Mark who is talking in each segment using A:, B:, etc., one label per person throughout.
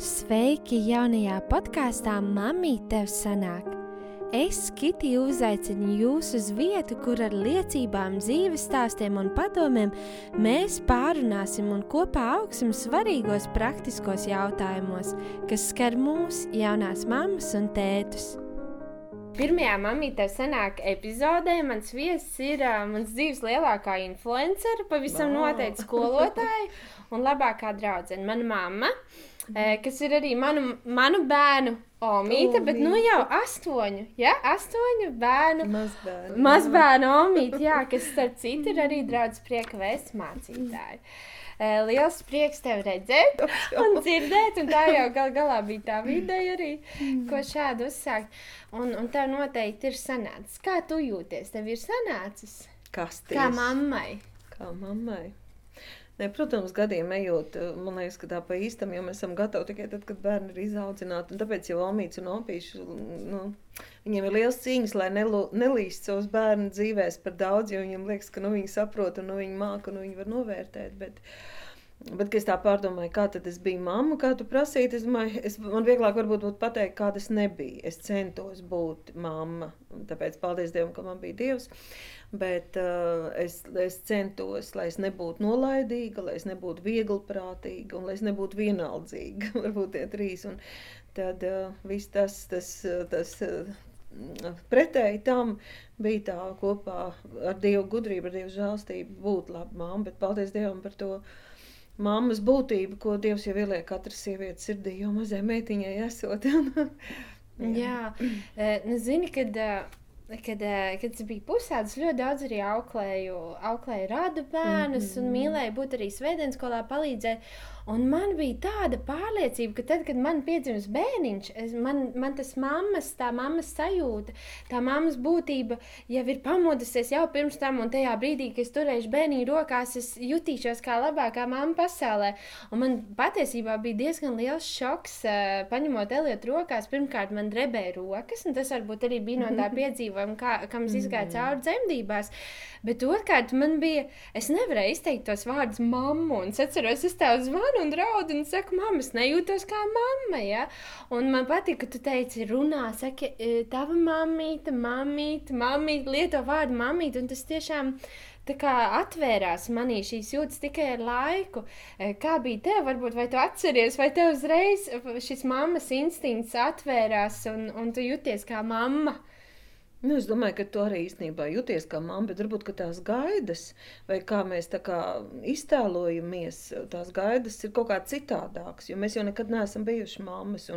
A: Sveiki jaunajā podkāstā Māmī tev sanāk! Es, Kitija, uzaicinu jūs uz vietu, kur ar liecībām, dzīves stāstiem un padomiem mēs pārunāsim un kopā augsim svarīgos praktiskos jautājumos, kas skar mūs, jaunās mammas un tētus. Pirmajā mamītē senāk epizodē mans viesis ir uh, mans dzīves lielākā influencere, pavisam noteikti skolotāja un labākā draudzene, mana mamma, eh, kas ir arī manu, manu bērnu omīte, bet nu jau astoņu, ja, astoņu bērnu.
B: Mazbērni.
A: Mazbērnu omīte, jā, kas starp citu ir arī draudz prieka vēsts mācītāji. Liels prieks tevi redzēt un dzirdēt, un tā jau gal galā bija tā ideja arī, ko šādu uzsākt. Un, un tev noteikti ir sanācis. Kā tu jūties? Tev ir sanācis?
B: Kasties.
A: Kā mammai?
B: Kā mammai. Ne, protams, gadiem ejot, man liekas, ka tā pa īstam jau mēs esam gatavi tikai tad, kad bērni ir izaudzināti. Tāpēc jau Omīts un Opīši, nu, viņiem ir liels cīņas, lai nelu, nelīst savus bērnu dzīvēs par daudz, jo viņiem liekas, ka nu, viņi saprot un nu, viņi māca un nu, viņi var novērtēt. Bet, Bet, kad es tā pārdomāju, kā tad es biju mamma, kā tu prasīji, es domāju, es, man vieglāk varbūt būtu pateikt, kāda es nebiju. Es centos būt mamma, tāpēc paldies Dievam, ka man bija Dievs. Bet uh, es, es centos, lai es nebūtu nolaidīga, lai es nebūtu vieglprātīga un lai es nebūtu vienaldzīga. Varbūt tie trīs. Un tad uh, viss tas, tas, uh, tas uh, pretēji tam bija tā kopā ar Dievu gudrību, ar Dievu žēlstību būt laba mamma. Bet paldies Dievam par to mammas būtību, ko Dievs jau ieliek katras sievietes sirdī, jo mazai meitiņai esot.
A: Jā, Eh, nu, zini, kad, eh, kad, eh, kad es biju pusēdus, ļoti daudz arī auklēju, auklēju radu bērnus un mīlēju būt arī svētdienas skolā palīdzēt. Un man bija tāda pārliecība, ka tad, kad man piedzims bērniņš, es, man, man tas mammas, tā mammas sajūta, tā mammas būtība jau ir pamodusies jau pirms tam, un tajā brīdī, kad es turēšu bērniņu rokās, es jutīšos kā labākā mamma pasaulē. Un man patiesībā bija diezgan liels šoks, uh, paņemot Eliotu rokās. Pirmkārt, man drebēja rokas, un tas varbūt arī bija no tā piedzīvojuma, kā, kam es izgāju cauri dzemdībās. Bet otrkārt, man bija, es nevarēju izteikt tos vārdus mammu, un es atceros, es tev zvanu un draudu, un saku, mamma, es nejūtos kā mamma, ja? Un man patīk, ka tu teici, runā, saki, e, tava mamīte, mamīte, mamīte, lieto vārdu mamīte, un tas tiešām kā atvērās manī šīs jūtas tikai ar laiku. E, Kā bija tev, varbūt, vai tu atceries, vai tev uzreiz šis mammas instinkts atvērās un, un tu jūties kā mamma?
B: Nu, es domāju, ka tu arī īstenībā jūties kā mamma, bet varbūt tās gaidas, vai kā mēs tā kā iztēlojamies, tās gaidas ir kaut kā citādākas. Jo mēs jau nekad neesam bijuši mammas.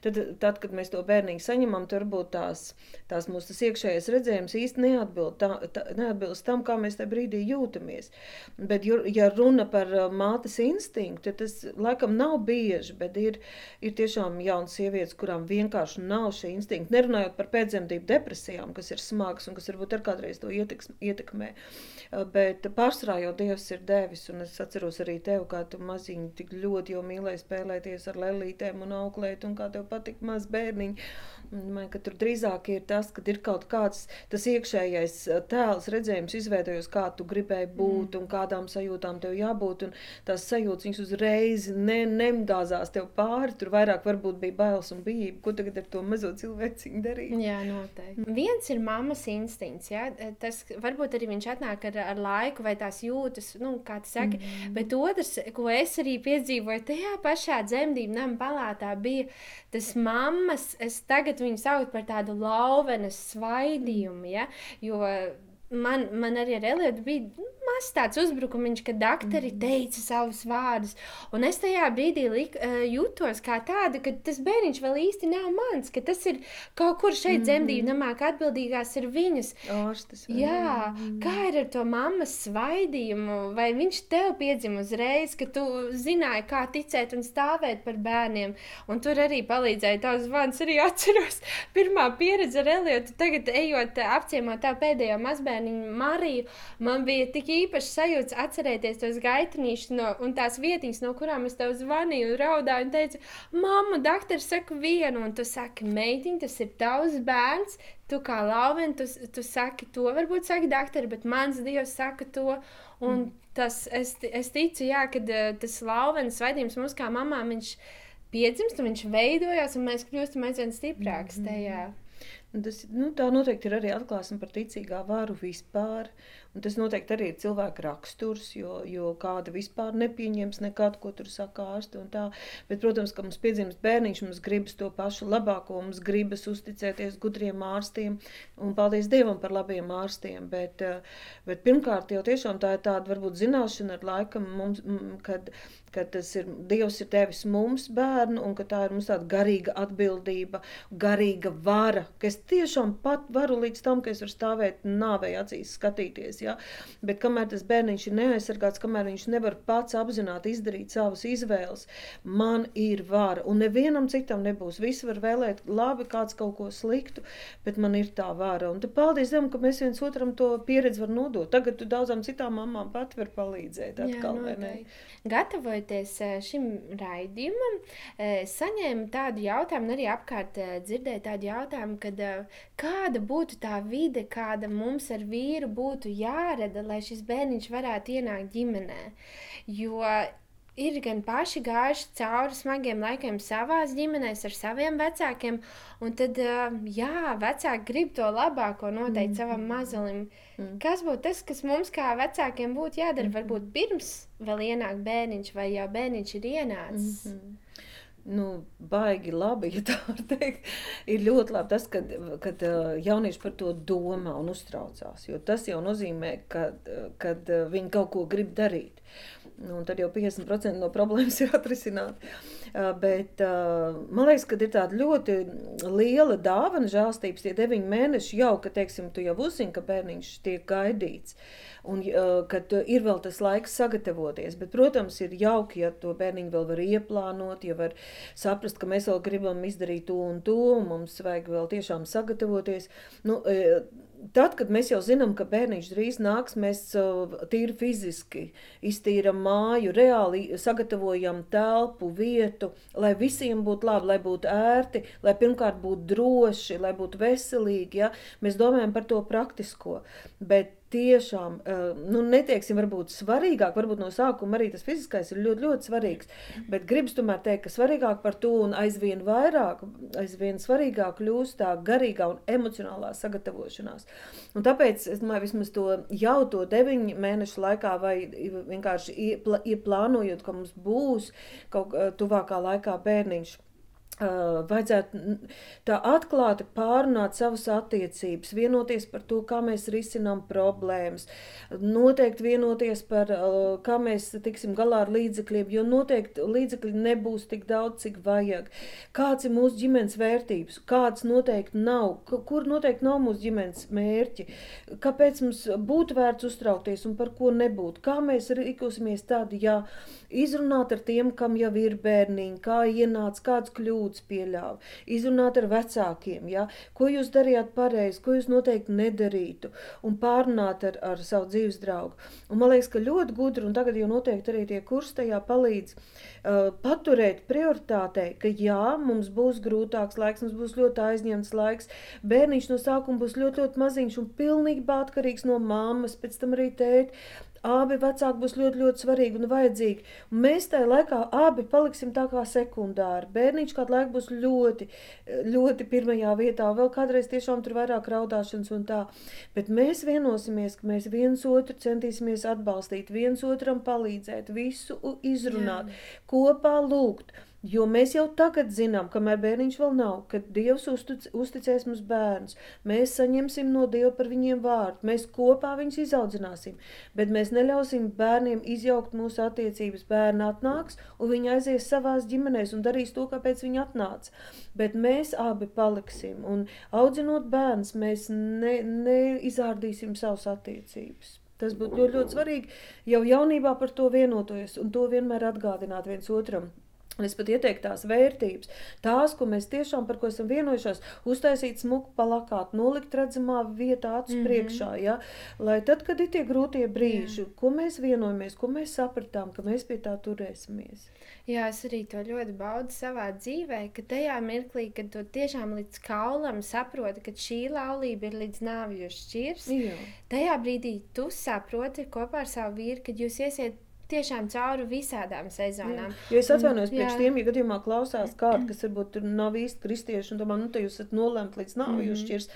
B: Tad, tad kad mēs to bērniņu saņemam, tur varbūt tās, tās mūsu iekšējais redzējums īsti neatbild, tā, tā, neatbilst tam, kā mēs tajā brīdī jūtamies. Bet, ja runa par uh, mātes instinktu, tad tas laikam nav bieži, bet ir, ir tiešām jaunas sievietes, kurām vienkārši nav šī instinkta. Nerunājot par pēcdzemdību depresijām, kas ir smagas un kas varbūt ar kādreiz to ieteks, ietekmē. Uh, Bet pārsvarā jau Dievs ir devis, un es atceros arī tevi, kā tu maziņi tik ļoti jau mīlēji spēlēties ar lelītēm un auklēt, un kā tev patika maz bērniņi. Man, ka tur drīzāk ir tas, ka ir kaut kāds tas iekšējais uh, tēls, redzējums, izveidojas, kā tu gribēji būt mm. un kādām sajūtām tev jābūt. Un tās sajūtas viņas uzreiz ne, nemgāzās tev pāri. Tur vairāk varbūt bija bailes un bijība. Ko tagad ar to mazo cilvēciņu darīt?
A: Jā, noteikti. Viens ir mammas instinkts. Ja? Tas varbūt arī viņš atnāk ar, ar laiku, vai tās jūtas, nu, kā tu saki. Mm. Bet otrs, ko es arī piedzīvoju tajā pašā dzemdību nama palātā, bija tas mammas. Es tagad viņu saucu par tādu lauvenes svaidījumu. Ja? Jo man, man arī ar Eliotu bija nu, mazs tāds uzbrukumiņš, kad doktori teica savus vārdus. Un es tajā brīdī lik, uh, jutos kā tāda, ka tas bērniņš vēl īsti nav mans, ka tas ir kaut kur šeit dzemdību namā, ka atbildīgās ir viņas.
B: Ārstas. vai
A: Jā, kā ir ar to mammas svaidījumu? Vai viņš tev piedzima uzreiz, ka tu zināji, kā ticēt un stāvēt par bērniem? Un tur arī palīdzēja tavs zvans. Arī atceros, pirmā pieredze ar Eliotu. Tagad, ejot apciemot tā pēdējo mazbērniņu Mariju, man bija tik īpaši sajūta atcerēties tos gaitnīšus no, un tās vietiņas, no kurām es tev zvanīju un raudāju un teicu, mamma, doktors saka vienu, un tu saki, meitiņ, tas ir tavs bērns, tu kā lauven, tu, tu saki to, varbūt saki doktori, bet mans dievs saka to, un tas, es, es ticu, jā, kad eh, tas lauvens svaidījums mums kā mamām, viņš piedzimst, un viņš veidojās, un mēs kļūstam aizvien stiprāks mm -hmm. tajā.
B: Tas, nu, tā noteikti ir arī atklāsme par ticīgā varu vispār. Un tas noteikti arī ir cilvēka raksturs, jo, jo kāda vispār nepieņems nekad, ko tur saka ārsti. Bet, protams, ka mums piedzimst bērniņš, mums gribas to pašu labāko, mums gribas uzticēties gudriem ārstiem. Un paldies Dievam par labiem ārstiem. Bet, eh, bet pirmkārt, jau tiešām tā ir tāda varbūt zināšana ar laikam, mums, kad, kad tas ir Dievs ir devis mums bērnu un ka tā ir mums tāda garīga atbildība, garīga vara, ka es tiešām pat varu līdz tam, ka es varu stāvēt nāvei acīs skatīties ja? bet kamēr tas bērniņš ir neaizsargāts, kamēr viņš nevar pats apzināti izdarīt savas izvēles, man ir vara, un nevienam citam nebūs. Visi var vēlēt labi, kāds kaut ko sliktu, bet man ir tā vara. Un te paldies Dievam, ka mēs viens otram to pieredzi var nodot. Tagad tu daudzām citām mamām pat var palīdzēt atkal, Jā?
A: Gatavojoties eh, šim raidījumam, eh, saņēmu tādu jautājumu, arī apkārt eh, dzirdēju tādu jautājumu, kad kāda būtu tā vide, kāda mums ar vīru būtu jā jārada, lai šis bērniņš varētu ienākt ģimenē. Jo ir gan paši gājuši cauri smagiem laikiem savā ģimenē, ar saviem vecākiem, un tad, jā, vecāki grib to labāko noteikti mm. savam mazulim. Mm. Kas būtu tas, kas mums kā vecākiem būtu jādara? Mm. Varbūt pirms vēl ienāk bērniņš, vai jau bērniņš ir ienācis. Mm -hmm
B: nu, baigi labi, ja tā var teikt. Ir ļoti labi tas, kad, kad jaunieši par to domā un uztraucās. Jo tas jau nozīmē, ka kad viņi kaut ko grib darīt. Nu, un tad jau 50% no problēmas ir atrisināta. Bet man liekas, ka ir tāda ļoti liela dāvana, žēlstības, tie deviņi mēneši jau, ka, teiksim, tu jau uzzini, ka bērniņš tiek gaidīts. Un kad ir vēl tas laiks sagatavoties. Bet, protams, ir jauki, ja to bērniņu vēl var ieplānot, ja var saprast, ka mēs vēl gribam izdarīt to un to, un mums vajag vēl tiešām sagatavoties. Nu, Tad, kad mēs jau zinām, ka bērniņš drīz nāks, mēs tīri fiziski iztīram māju, reāli sagatavojam telpu, vietu, lai visiem būtu labi, lai būtu ērti, lai pirmkārt būtu droši, lai būtu veselīgi. Ja? Mēs domājam par to praktisko. Bet tiešām, eh, nu, neteiksim, varbūt svarīgāk, varbūt no sākuma arī tas fiziskais ir ļoti, ļoti svarīgs. Bet gribas tomēr teikt, ka svarīgāk par to un aizvien vairāk, aizvien svarīgāk kļūst tā garīgā un emocionālā sagatavošanās. Un tāpēc es domāju, vismaz to jau to deviņu mēnešu laikā vai vienkārši ieplānojot, ka mums būs kaut eh, tuvākā laikā bērniņš vajadzētu tā atklāti pārunāt savas attiecības, vienoties par to, kā mēs risinām problēmas, noteikti vienoties par, kā mēs tiksim galā ar līdzekļiem, jo noteikti līdzekļi nebūs tik daudz, cik vajag. Kāds ir mūsu ģimenes vērtības, kāds noteikti nav, kur noteikti nav mūsu ģimenes mērķi, kāpēc mums būtu vērts uztraukties un par ko nebūtu, kā mēs rīkosimies tādi, ja izrunāt ar tiem, kam jau ir bērniņi, kā ienāca, kāds kļūdas, kļūdas pieļāva, izrunāt ar vecākiem, ja? ko jūs darījāt pareizi, ko jūs noteikti nedarītu, un pārunāt ar, ar savu dzīves draugu. Un man liekas, ka ļoti gudri, un tagad jau noteikti arī tie kursi tajā palīdz uh, paturēt prioritātei, ka jā, mums būs grūtāks laiks, mums būs ļoti aizņemts laiks, bērniņš no sākuma būs ļoti, ļoti maziņš un pilnībā atkarīgs no mammas, pēc tam arī tēti, Abi vecāki būs ļoti, ļoti svarīgi un vajadzīgi. Un mēs tajā laikā abi paliksim tā kā sekundāri. Bērniņš kādu laiku būs ļoti, ļoti pirmajā vietā, vēl kādreiz tiešām tur vairāk raudāšanas un tā. Bet mēs vienosimies, ka mēs viens otru centīsimies atbalstīt, viens otram palīdzēt, visu izrunāt, Jā. kopā lūgt. Jo mēs jau tagad zinām, kamēr bērniņš vēl nav, kad Dievs uztic, uzticēs mums bērnus, mēs saņemsim no Dieva par viņiem vārdu, mēs kopā viņus izaudzināsim, bet mēs neļausim bērniem izjaukt mūsu attiecības. Bērni atnāks un viņi aizies savās ģimenēs un darīs to, kāpēc viņi atnāca. Bet mēs abi paliksim un audzinot bērns, mēs ne, neizārdīsim savas attiecības. Tas būtu ļoti, ļoti svarīgi jau jaunībā par to vienoties un to vienmēr atgādināt viens otram. Un es pat ieteiktu tās vērtības, tās, ko mēs tiešām par ko esam vienojušies, uztaisīt smuku palakāt, nolikt redzamā vietā acu mm -hmm. priekšā, ja? lai tad, kad ir tie grūtie brīži, Jā. ko mēs vienojamies, ko mēs sapratām, ka mēs pie tā turēsimies.
A: Jā, es arī to ļoti baudu savā dzīvē, ka tajā mirklī, kad tu tiešām līdz kaulam saproti, ka šī laulība ir līdz nāvju šķirs, Jā. tajā brīdī tu saproti kopā ar savu vīru, kad jūs iesiet tiešām cauri visādām sezonām.
B: Jā. Jo es atvainojos priekš tiem, ja gadījumā klausās kādu, kas varbūt tur nav īsti kristieši, un domā, nu, te jūs esat nolemti līdz nāvi mm -hmm. šķirs.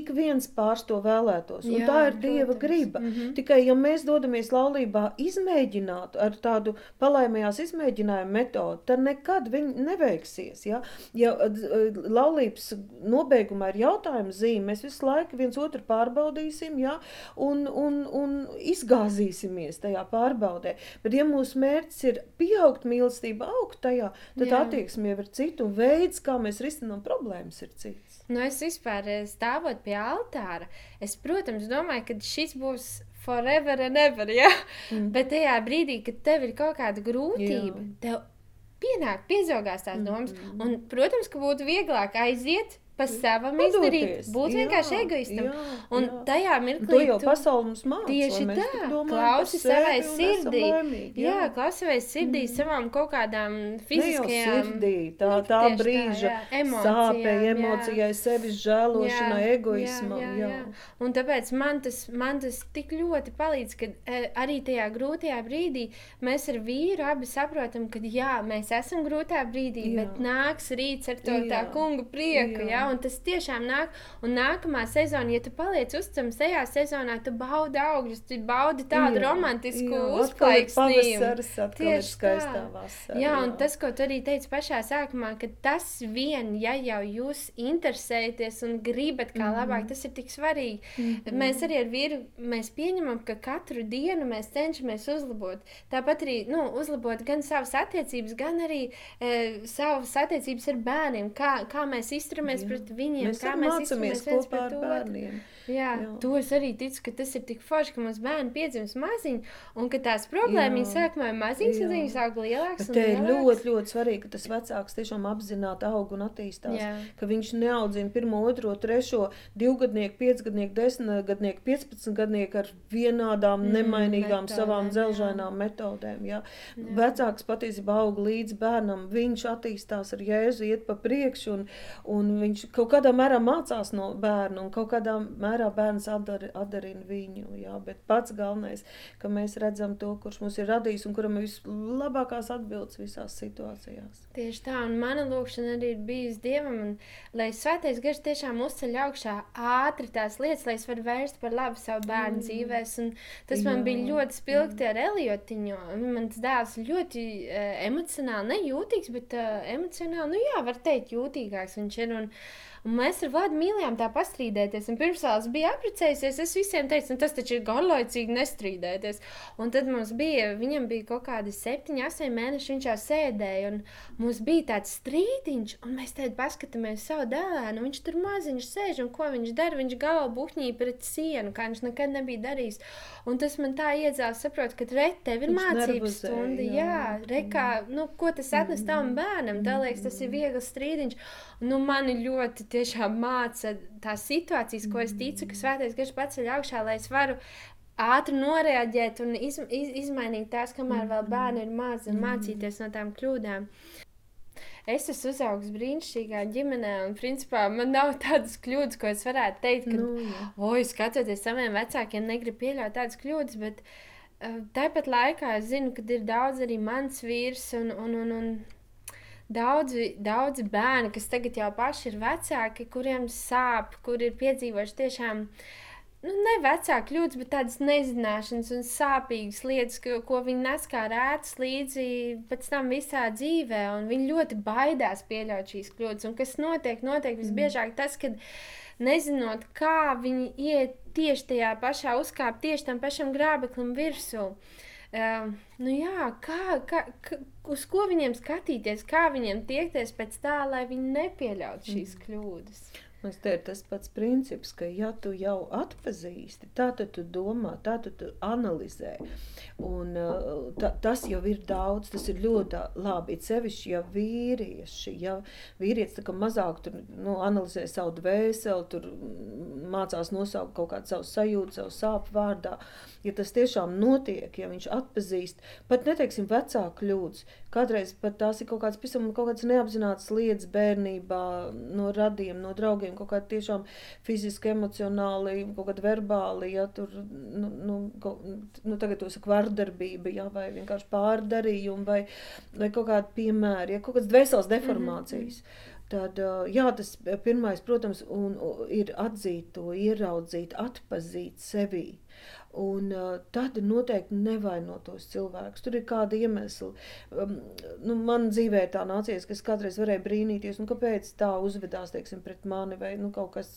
B: Ik viens pārs to vēlētos, un jā, tā ir protams. Dieva griba. Mm -hmm. Tikai, ja mēs dodamies laulībā izmēģināt ar tādu palaimējās izmēģinājumu metodu, tad nekad viņi neveiksies, ja? Ja laulības nobeigumā ir jautājuma zīme, mēs visu laiku viens otru pārbaudīsim, ja? Un, un, un izgāzīsimies tajā pārbaudē. Bet, ja mūsu mērķis ir pieaugt mīlestība, augt tajā, tad Jā. attieksme jau ir cita un veids, kā mēs risinām problēmas, ir cits.
A: Nu, es vispār eh, stāvot pie altāra, es, protams, domāju, ka šis būs forever and ever, ja? mm. bet tajā brīdī, kad tev ir kaut kāda grūtība, Jā. tev pienāk, piezogās tās domas, mm un, protams, ka būtu vieglāk aiziet pa savam Padoties. izdarīt, būt jā, vienkārši egoistam. Jā, un jā. tajā mirklī
B: to jau pasauli mums māca.
A: Tieši tā, klausi savai sirdī. Laimīgi, jā. jā, klausi savai sirdī mm. savām kaut kādām fiziskajām.
B: Sirdī, tā, tā brīža tā, sāpei, emocijai, sevis žēlošanai, jā, egoismam. Jā, jā, jā.
A: Un tāpēc man tas, man tas tik ļoti palīdz, ka e, arī tajā grūtajā brīdī mēs ar vīru abi saprotam, ka jā, mēs esam grūtā brīdī, jā. bet nāks rīts ar to jā. tā kunga prieku, jā. jā un tas tiešām nāk. Un nākamā sezona, ja tu paliec uzticams tajā sezonā, tu baudi augļus, tu baudi tādu jā, romantisku uzplaiksnību.
B: Tieši skaistā vasara.
A: Jā, un jā. tas, ko tu arī teici pašā sākumā, ka tas vien, ja jau jūs interesēties un gribat kā mm. labāk, tas ir tik svarīgi. Mm. Mēs arī ar vīru, mēs pieņemam, ka katru dienu mēs cenšamies uzlabot. Tāpat arī, nu, uzlabot gan savas attiecības, gan arī e, savas attiecības ar bērniem, kā, kā mēs izturamies pret pret viņiem,
B: mēs kā mēs mācāmies kopā ar bērniem.
A: Jā, jā, to es arī ticu, ka tas ir tik forši, ka mums bērni piedzimst maziņi, un ka tās problēmas sākumā ir maziņas, un viņas aug lielākas.
B: Te ir ļoti, ļoti svarīgi, ka tas vecāks tiešām apzināti aug un attīstās. Jā. Ka viņš neaudzina pirmo, otro, trešo, divgadnieku, piecgadnieku, desmitgadnieku, piecpadsmitgadnieku ar vienādām, mm, nemainīgām metodēm, savām dzelžainām jā. metodēm. Jā. Jā. Vecāks patiesībā aug līdz bērnam, viņš attīstās ar Jēzu, iet pa priekšu, un, un viņš kaut kādā mērā mācās no bērna, un kaut kādā mērā mērā bērns atdar, atdarina viņu. Jā, bet pats galvenais, ka mēs redzam to, kurš mums ir radījis un kuram ir vislabākās atbildes visās situācijās.
A: Tieši tā, un mana lūkšana arī ir bijusi Dievam, un, lai svētais gars tiešām uzceļ augšā ātri tās lietas, lai es varu vērst par labu savu bērnu mm. dzīvēs. Un tas jā, man bija ļoti spilgti jā. ar Eliotiņu. Mans dēls ļoti uh, emocionāli, nejūtīgs, bet uh, emocionāli, nu jā, var teikt, jūtīgāks viņš ir. Un, Un mēs ar Vladu mīlējām tā pastrīdēties. Un pirms tās bija apprecējusies, es visiem teicu, nu, tas taču ir garlaicīgi nestrīdēties. Un tad mums bija, viņam bija kaut kādi septiņi, astoņi mēneši, viņš jau sēdēja. Un mums bija tāds strīdiņš, un mēs tādā paskatāmies savu dēlēnu. Viņš tur maziņš sēž, un ko viņš dara? Viņš galvu buhņī pret sienu, kā viņš nekad nebija darījis. Un tas man tā iedzēla, saprot, ka re, tev ir mācību stunda. Jā, jā re, kā, nu, ko tas atnes tavam bērnam? Tā liekas, tas ir viegls strīdiņš. Nu, mani ļoti tiešām māca tās situācijas, ko es ticu, ka svētais gars paceļ augšā, lai es varu ātri noreaģēt un iz, iz, izmainīt tās, kamēr vēl bērni ir mazi un mācīties no tām kļūdām. Es esmu uzaugusi brīnišķīgā ģimenē, un principā man nav tādas kļūdas, ko es varētu teikt, ka, nu, oi, skatoties saviem vecākiem, negribu pieļaut tādas kļūdas, bet uh, tāpat laikā es zinu, ka ir daudz arī mans vīrs un, un, un, un daudzi, daudzi bērni, kas tagad jau paši ir vecāki, kuriem sāp, kur ir piedzīvojuši tiešām. Nu, ne vecāki kļūdas, bet tādas nezināšanas un sāpīgas lietas, ko, ko viņi nes kā rētas līdzi pēc tam visā dzīvē. Viņi ļoti baidās pieļaut šīs kļūdas. Un kas notiek? Notiek visbiežāk tas, kad nezinot, kā viņi iet tieši tajā pašā uzkāpt, tieši tam pašam grābeklim virsū. Uh, Uh, nu jā, kā, kā, kā, uz ko viņiem skatīties, kā viņiem tiekties pēc tā, lai viņi nepieļautu šīs mm. kļūdas.
B: Man te ir tas pats princips, ka, ja tu jau atpazīsti, tad tu domā, tad tu analizē. Un, uh, ta, tas jau ir daudz, tas ir ļoti labi. It sevišķi, ja vīrieši, ja vīrietis mazāk tur, nu, analizē savu dvēseli, tur mācās nosaukt kaut kādu savu sajūtu, savu sāpju vārdā. Ja tas tiešām notiek, ja viņš atpazīst, pat neteiksim vecāku kļūdas, kādreiz pat tās ir kaut kādas, pisam, kaut kādas neapzinātas lietas bērnībā, no radiem, no draugiem cilvēkiem kaut kādi tiešām fiziski, emocionāli, kaut kādi verbāli, ja tur, nu, nu, kaut, nu tagad to saka vardarbība, ja, vai vienkārši pārdarījumi, vai, vai kaut kādi piemēri, ja, kaut kādas dvēseles deformācijas. Mm -hmm. Tad, jā, tas pirmais, protams, un, ir atzīt to, ieraudzīt, atpazīt sevi. Un uh, tad noteikti nevaino tos cilvēkus. Tur ir kāda iemesla. Um, nu, man dzīvē tā nācies, ka es kādreiz varēju brīnīties, nu, kāpēc tā uzvedās teiksim, pret mani, vai nu, kaut, kas,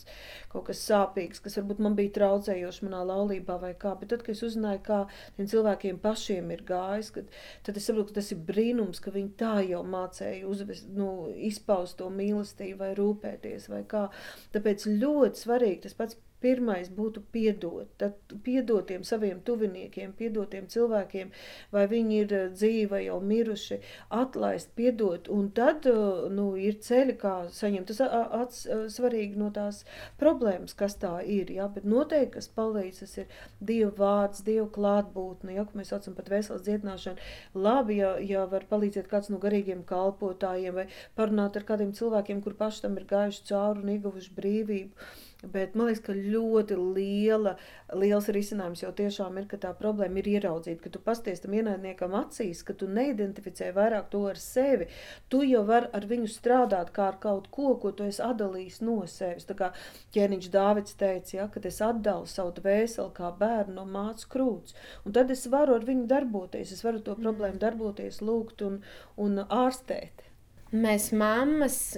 B: kaut kas sāpīgs, kas varbūt man bija traucējošs manā laulībā, vai kā. Bet tad, kad es uzzināju, kā tiem cilvēkiem pašiem ir gājis, kad, tad es saprotu, ka tas ir brīnums, ka viņi tā jau mācēja uzvest, nu, izpaust to mīlestību vai rūpēties vai kā. Tāpēc ļoti svarīgi tas pats Pirmais būtu piedot, tad piedot tiem saviem tuviniekiem, piedot tiem cilvēkiem, vai viņi ir eh, dzīvi vai jau miruši, atlaist, piedot, un tad eh, nu, ir ceļi, kā saņemt. Tas ats, svarīgi no tās problēmas, kas tā ir, jā, bet noteikti, kas palīdz, tas ir Dieva vārds, Dieva klātbūtne, ja, ko mēs saucam pat veselas dziedināšanu. Labi, ja, ja var palīdzēt kāds no garīgiem kalpotājiem vai parunāt ar kādiem cilvēkiem, kur paši tam ir gājuši cauri un ieguvuši brīvību Bet man liekas, ka ļoti liela, liels risinājums jau tiešām ir, ka tā problēma ir ieraudzīt, ka tu pasties tam ienaidniekam acīs, ka tu neidentificē vairāk to ar sevi. Tu jau vari ar viņu strādāt kā ar kaut ko, ko tu esi atdalījis no sevis. Tā kā ķēniņš Dāvids teica, ja, kad es atdalu savu dvēseli kā bērnu no mācas krūts, un tad es varu ar viņu darboties, es varu to problēmu darboties, lūgt un, un ārstēt.
A: Mēs mammas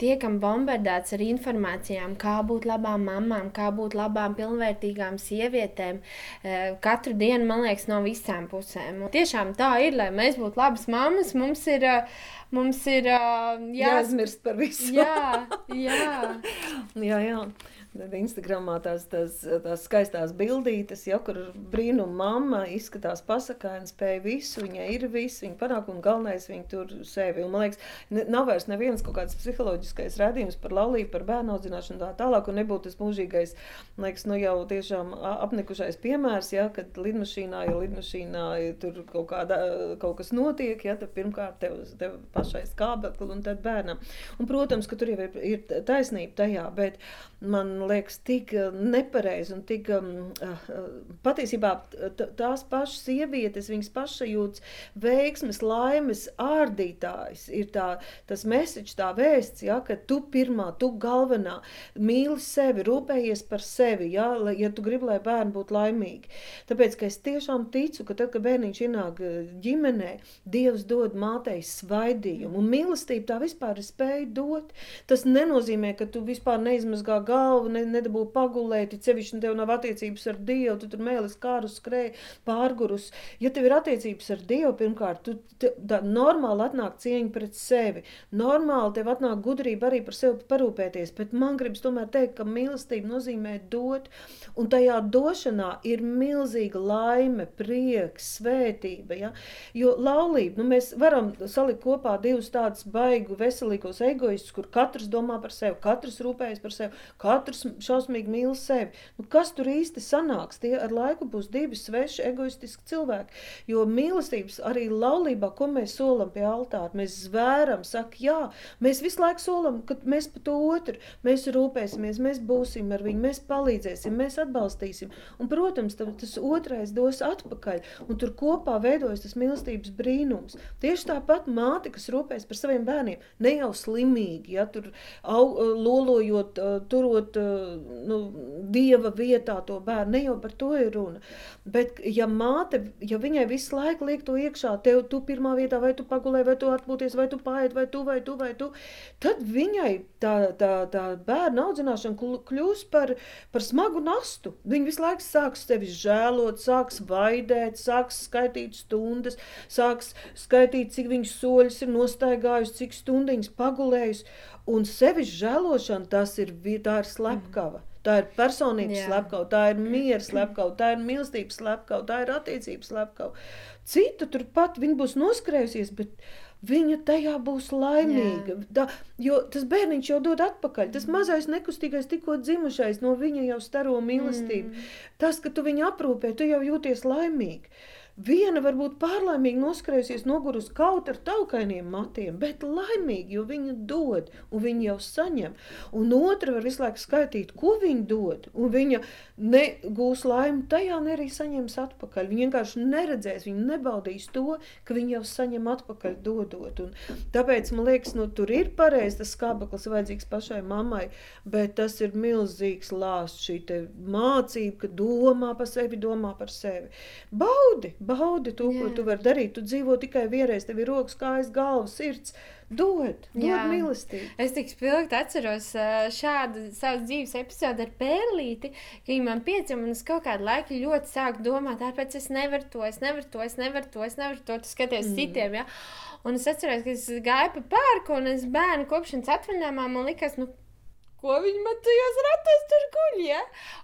A: tiekam bombardēts ar informācijām, kā būt labām mamām, kā būt labām, pilnvērtīgām sievietēm. Eh, katru dienu, man liekas, no visām pusēm. Un tiešām tā ir, lai mēs būtu labas mammas, mums ir. Eh, mums ir uh,
B: jā... jāaizmirst par visu.
A: jā, jā.
B: jā, jā. Instagramā tās, tās, tās skaistās bildītes, ja, kur brīnuma mamma izskatās pasakāni, spēja visu, viņai ir viss, viņa panāk un galvenais viņa tur sevi. Un, man liekas, ne, nav vairs neviens kaut kāds psiholoģiskais redzījums par laulību, par bērnu audzināšanu tā tālāk, un nebūtu tas mūžīgais, man liekas, nu jau tiešām apnikušais piemērs, ja, kad lidmašīnā, ja lidmašīnā ja tur kaut, kāda, kaut kas notiek, ja, tad pirmkārt tev, tev pašai skābekli un tad bērnam. Un, protams, ka tur jau ir, ir taisnība tajā, bet man liekas, tik eh, nepareizi un tik um, patiesībā tās pašas sievietes, viņas pašsajūtas, veiksmes, laimes ārdītājs ir tā, tas mesiķis, tā vēsts, ja, ka tu pirmā, tu galvenā, mīli sevi, rūpējies par sevi, ja, ja tu gribi, lai bērni būtu laimīgi. Tāpēc, ka es tiešām ticu, ka tad, kad bērniņš ienāk ģimenē, Dievs dod mātei svaidījumu, un mīlestība tā vispār ir spēja dot. Tas nenozīmē, ka tu vispār neizmazgā galvu, ne, nedabū pagulēt, ja sevišķi tev nav attiecības ar Dievu, tu tur mēlis kārus skrēji pārgurus. Ja tev ir attiecības ar Dievu, pirmkārt, tu te, tā, normāli atnāk cieņa pret sevi, normāli tev atnāk gudrība arī par sevi parūpēties, bet man gribas tomēr teikt, ka mīlestība nozīmē dot, un tajā došanā ir milzīga laime, prieks, svētība, ja? jo laulība, nu mēs varam salikt kopā divus tādus baigu veselīgos egoistus, kur katrs domā par sevi, katrs rūpējas par sevi, katrs šausmīgi mīl sevi. Nu, kas tur īsti sanāks? Tie ar laiku būs divi sveši, egoistiski cilvēki. Jo mīlestības arī laulībā, ko mēs solam pie altāra, mēs zvēram, saka, jā, mēs visu laiku solam, ka mēs par to otru, mēs rūpēsimies, mēs būsim ar viņu, mēs palīdzēsim, mēs atbalstīsim. Un, protams, tam, tas otrais dos atpakaļ, un tur kopā veidojas tas mīlestības brīnums. Tieši tāpat māte, kas rūpēs par saviem bērniem, ne jau slimīgi, ja tur au, lolojot, turot nu, dieva vietā to bērnu. Ne jau par to ir runa. Bet, ja māte, ja viņai visu laiku liek to iekšā, tev tu pirmā vietā, vai tu pagulē, vai tu atpūties, vai tu paiet, vai tu, vai tu, vai tu, tad viņai tā, tā, tā bērna audzināšana kļūs par, par smagu nastu. Viņa visu laiku sāks sevi žēlot, sāks vaidēt, sāks skaitīt stundas, sāks skaitīt, cik viņas soļus ir nostaigājusi, cik stundiņas pagulējusi. Un sevis žēlošana tas ir, tā ir slepkava. Mm. Tā ir personības slepkava, tā ir miera slepkava, tā ir mīlestības slepkava, tā ir attiecības slepkava. Cita turpat viņa būs noskrējusies, bet viņa tajā būs laimīga. Da, jo tas bērniņš jau dod atpakaļ. Tas mazais nekustīgais, tikko dzimušais, no viņa jau staro mīlestību. Mm. Tas, ka tu viņu aprūpē, tu jau jūties laimīgi. Viena varbūt pārlaimīgi noskrējusies nogurus kaut ar taukainiem matiem, bet laimīgi, jo viņa dod, un viņa jau saņem. Un otra var visu laiku skaitīt, ko viņa dod, un viņa negūs laimi tajā, ne arī saņems atpakaļ. Viņa vienkārši neredzēs, viņa nebaudīs to, ka viņa jau saņem atpakaļ dodot. Un tāpēc, man liekas, nu, tur ir pareizi tas skābeklis vajadzīgs pašai mammai, bet tas ir milzīgs lāsts šī mācība, ka domā par sevi, domā par sevi. Baudi, baudi to, Jā. ko tu vari darīt. Tu dzīvo tikai vienreiz, tev ir rokas, kājas, galva, sirds. Dod, dod Jā. mīlestību.
A: Es tik spilgti atceros šādu savas dzīves epizodi ar Pērlīti, ka viņa man piedzima un es kaut kādu laiku ļoti sāku domāt, tāpēc es nevaru to, es nevaru to, es nevaru to, es nevaru to, tu skaties mm. citiem, ja? Un es atceros, ka es gāju pa pērku un es bērnu kopšanas atvaļinājumā man likās, nu, ko viņi man tajos ratos tur guļ. Ja?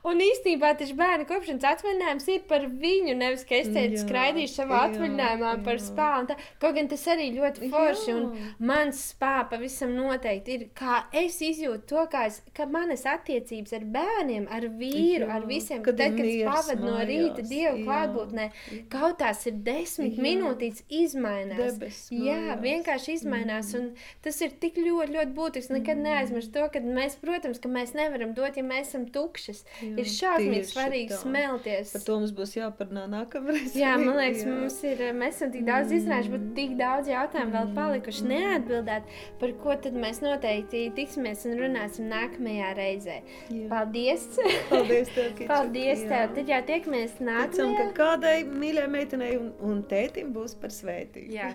A: Un īstenībā tas bērnu kopšanas atvaļinājums ir par viņu. Nevis, ka es teicu, skraidīšu savā atvaļinājumā jā, par spānu. Kaut gan tas arī ļoti forši. Jā. Un mans spāns pavisam noteikti ir, kā es izjūtu to, kā, es, ka manas attiecības ar bērniem, ar vīru, jā, ar visiem, kad, tad, kad es pavadu no rīta dievu klātbūtnē, kaut tās ir desmit jā. minūtītes izmainās. Debes, jā, vienkārši izmainās. Mm. Un tas ir tik ļoti, ļoti būtisks. Nekad mm. neaizmirst to, ka mēs protams, ka mēs nevaram dot, ja mēs esam tukšas. Jā, ir šausmīgi svarīgi tā. smelties.
B: Par to mums būs jāparunā nākamreiz.
A: Jā, man liekas, jā. mums ir, mēs esam tik daudz izrājuši, bet tik daudz jautājumu vēl palikuši neatbildēt, par ko tad mēs noteikti tiksimies un runāsim nākamajā reizē. Jā. Paldies!
B: Paldies tev, Kiča.
A: Paldies tev! Tad jau tiekamies nākamajā. Ticam,
B: ka kādai mīļai meitenei un, un tētim būs par svētību. Jā.